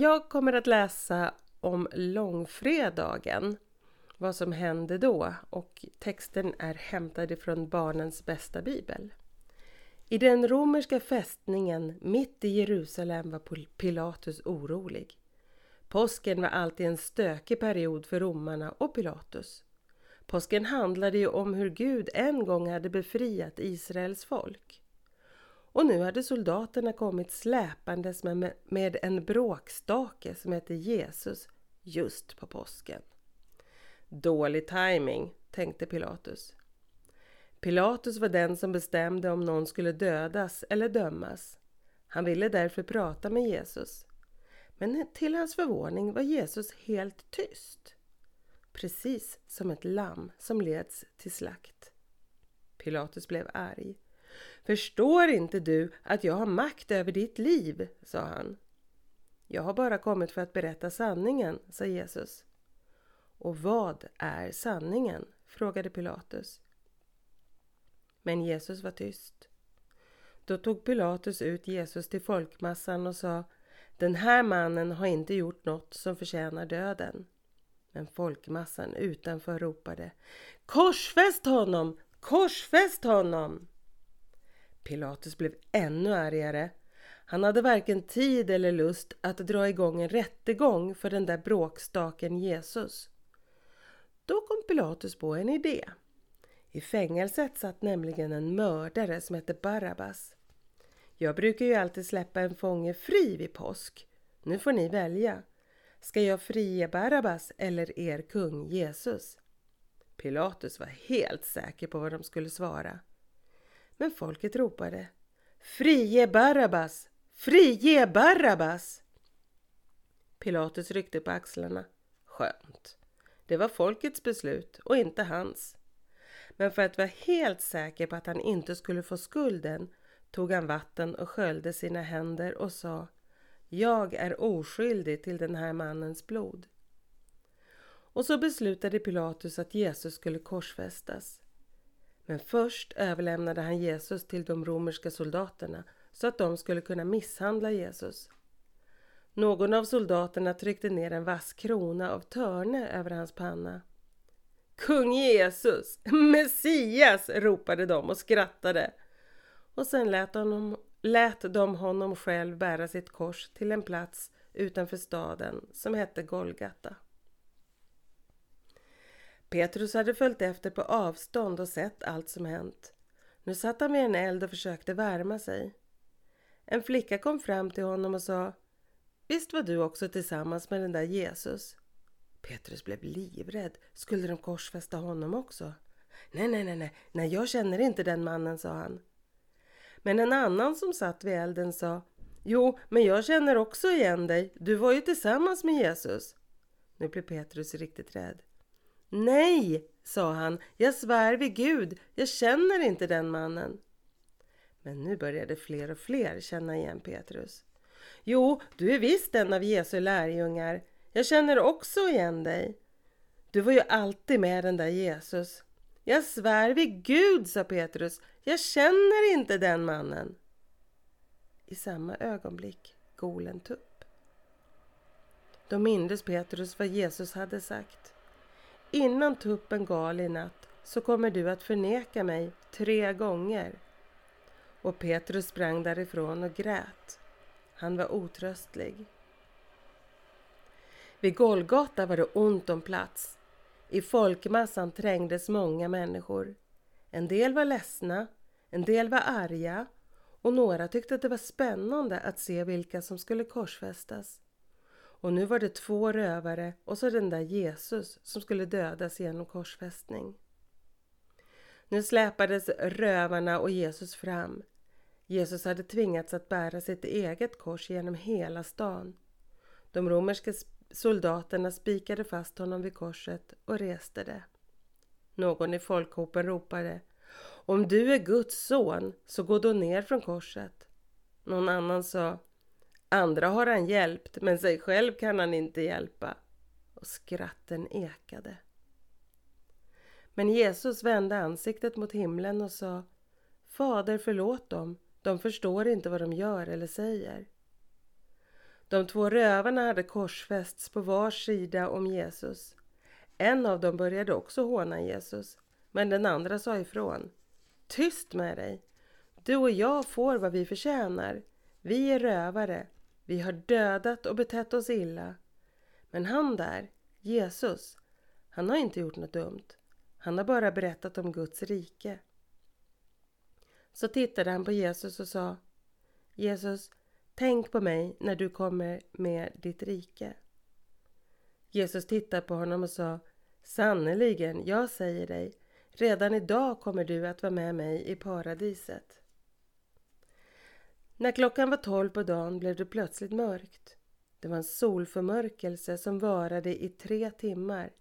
Jag kommer att läsa om långfredagen, vad som hände då och texten är hämtad ifrån Barnens bästa bibel. I den romerska fästningen mitt i Jerusalem var Pilatus orolig. Påsken var alltid en stökig period för romarna och Pilatus. Påsken handlade ju om hur Gud en gång hade befriat Israels folk. Och nu hade soldaterna kommit släpandes med, med en bråkstake som hette Jesus just på påsken. Dålig timing, tänkte Pilatus. Pilatus var den som bestämde om någon skulle dödas eller dömas. Han ville därför prata med Jesus. Men till hans förvåning var Jesus helt tyst. Precis som ett lamm som leds till slakt. Pilatus blev arg. Förstår inte du att jag har makt över ditt liv? sa han. Jag har bara kommit för att berätta sanningen, sa Jesus. Och vad är sanningen? frågade Pilatus. Men Jesus var tyst. Då tog Pilatus ut Jesus till folkmassan och sa Den här mannen har inte gjort något som förtjänar döden. Men folkmassan utanför ropade Korsfäst honom! Korsfäst honom! Pilatus blev ännu argare. Han hade varken tid eller lust att dra igång en rättegång för den där bråkstaken Jesus. Då kom Pilatus på en idé. I fängelset satt nämligen en mördare som hette Barabbas. Jag brukar ju alltid släppa en fånge fri vid påsk. Nu får ni välja. Ska jag frige Barabbas eller er kung Jesus? Pilatus var helt säker på vad de skulle svara. Men folket ropade Frige Barabbas! Frige Barabbas! Pilatus ryckte på axlarna. Skönt. Det var folkets beslut och inte hans. Men för att vara helt säker på att han inte skulle få skulden tog han vatten och sköljde sina händer och sa Jag är oskyldig till den här mannens blod. Och så beslutade Pilatus att Jesus skulle korsfästas. Men först överlämnade han Jesus till de romerska soldaterna så att de skulle kunna misshandla Jesus. Någon av soldaterna tryckte ner en vass krona av törne över hans panna. Kung Jesus, Messias, ropade de och skrattade. Och sen lät, honom, lät de honom själv bära sitt kors till en plats utanför staden som hette Golgata. Petrus hade följt efter på avstånd och sett allt som hänt. Nu satt han vid en eld och försökte värma sig. En flicka kom fram till honom och sa Visst var du också tillsammans med den där Jesus? Petrus blev livrädd. Skulle de korsfästa honom också? Nej, nej, nej, nej, nej, jag känner inte den mannen, sa han. Men en annan som satt vid elden sa Jo, men jag känner också igen dig. Du var ju tillsammans med Jesus. Nu blev Petrus riktigt rädd. Nej, sa han, jag svär vid Gud, jag känner inte den mannen. Men nu började fler och fler känna igen Petrus. Jo, du är visst en av Jesu lärjungar. Jag känner också igen dig. Du var ju alltid med den där Jesus. Jag svär vid Gud, sa Petrus. Jag känner inte den mannen. I samma ögonblick gol en tupp. Då mindes Petrus vad Jesus hade sagt. Innan tuppen gal i natt så kommer du att förneka mig tre gånger. Och Petrus sprang därifrån och grät. Han var otröstlig. Vid Golgata var det ont om plats. I folkmassan trängdes många människor. En del var ledsna, en del var arga och några tyckte att det var spännande att se vilka som skulle korsfästas. Och nu var det två rövare och så den där Jesus som skulle dödas genom korsfästning. Nu släpades rövarna och Jesus fram. Jesus hade tvingats att bära sitt eget kors genom hela stan. De romerska soldaterna spikade fast honom vid korset och reste det. Någon i folkhopen ropade Om du är Guds son, så gå då ner från korset. Någon annan sa Andra har han hjälpt, men sig själv kan han inte hjälpa. Och skratten ekade. Men Jesus vände ansiktet mot himlen och sa Fader, förlåt dem. De förstår inte vad de gör eller säger. De två rövarna hade korsfästs på var sida om Jesus. En av dem började också håna Jesus, men den andra sa ifrån. Tyst med dig! Du och jag får vad vi förtjänar. Vi är rövare. Vi har dödat och betett oss illa. Men han där, Jesus, han har inte gjort något dumt. Han har bara berättat om Guds rike. Så tittade han på Jesus och sa Jesus, tänk på mig när du kommer med ditt rike. Jesus tittade på honom och sa Sannerligen, jag säger dig, redan idag kommer du att vara med mig i paradiset. När klockan var tolv på dagen blev det plötsligt mörkt. Det var en solförmörkelse som varade i tre timmar.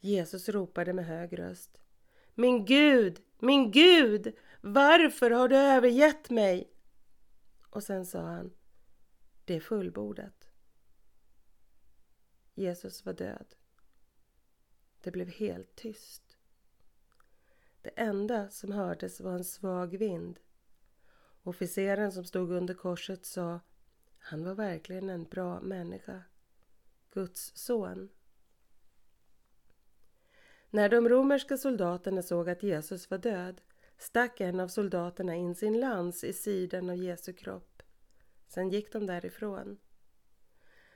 Jesus ropade med hög röst. Min Gud, min Gud, varför har du övergett mig? Och sen sa han, det är fullbordat. Jesus var död. Det blev helt tyst. Det enda som hördes var en svag vind. Officeren som stod under korset sa han var verkligen en bra människa. Guds son. När de romerska soldaterna såg att Jesus var död stack en av soldaterna in sin lans i sidan av Jesu kropp. Sen gick de därifrån.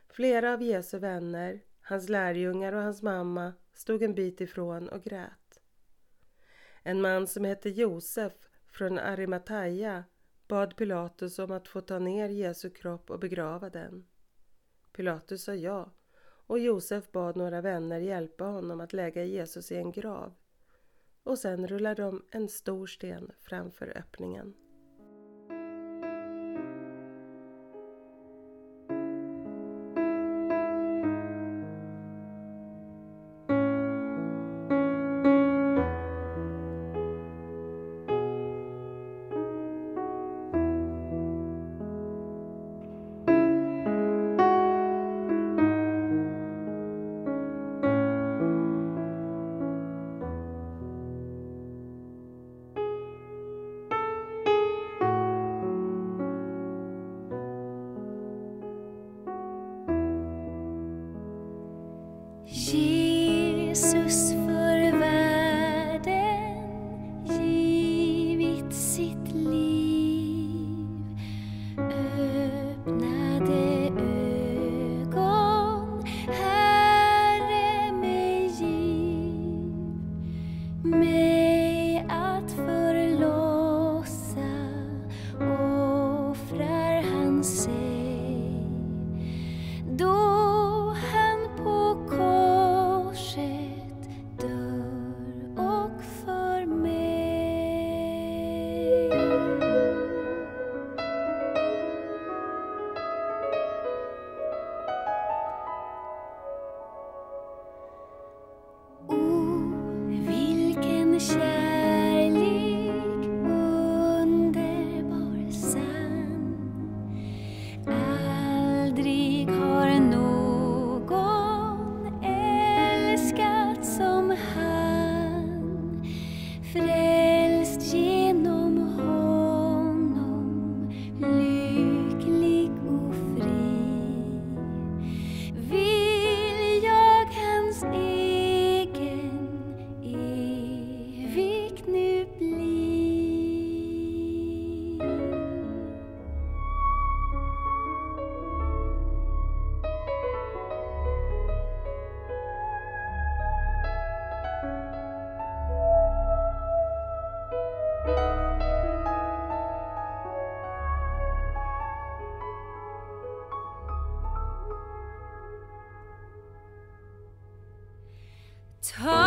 Flera av Jesu vänner, hans lärjungar och hans mamma stod en bit ifrån och grät. En man som hette Josef från Arimataya bad Pilatus om att få ta ner Jesu kropp och begrava den. Pilatus sa ja och Josef bad några vänner hjälpa honom att lägga Jesus i en grav och sen rullade de en stor sten framför öppningen. 心。hard.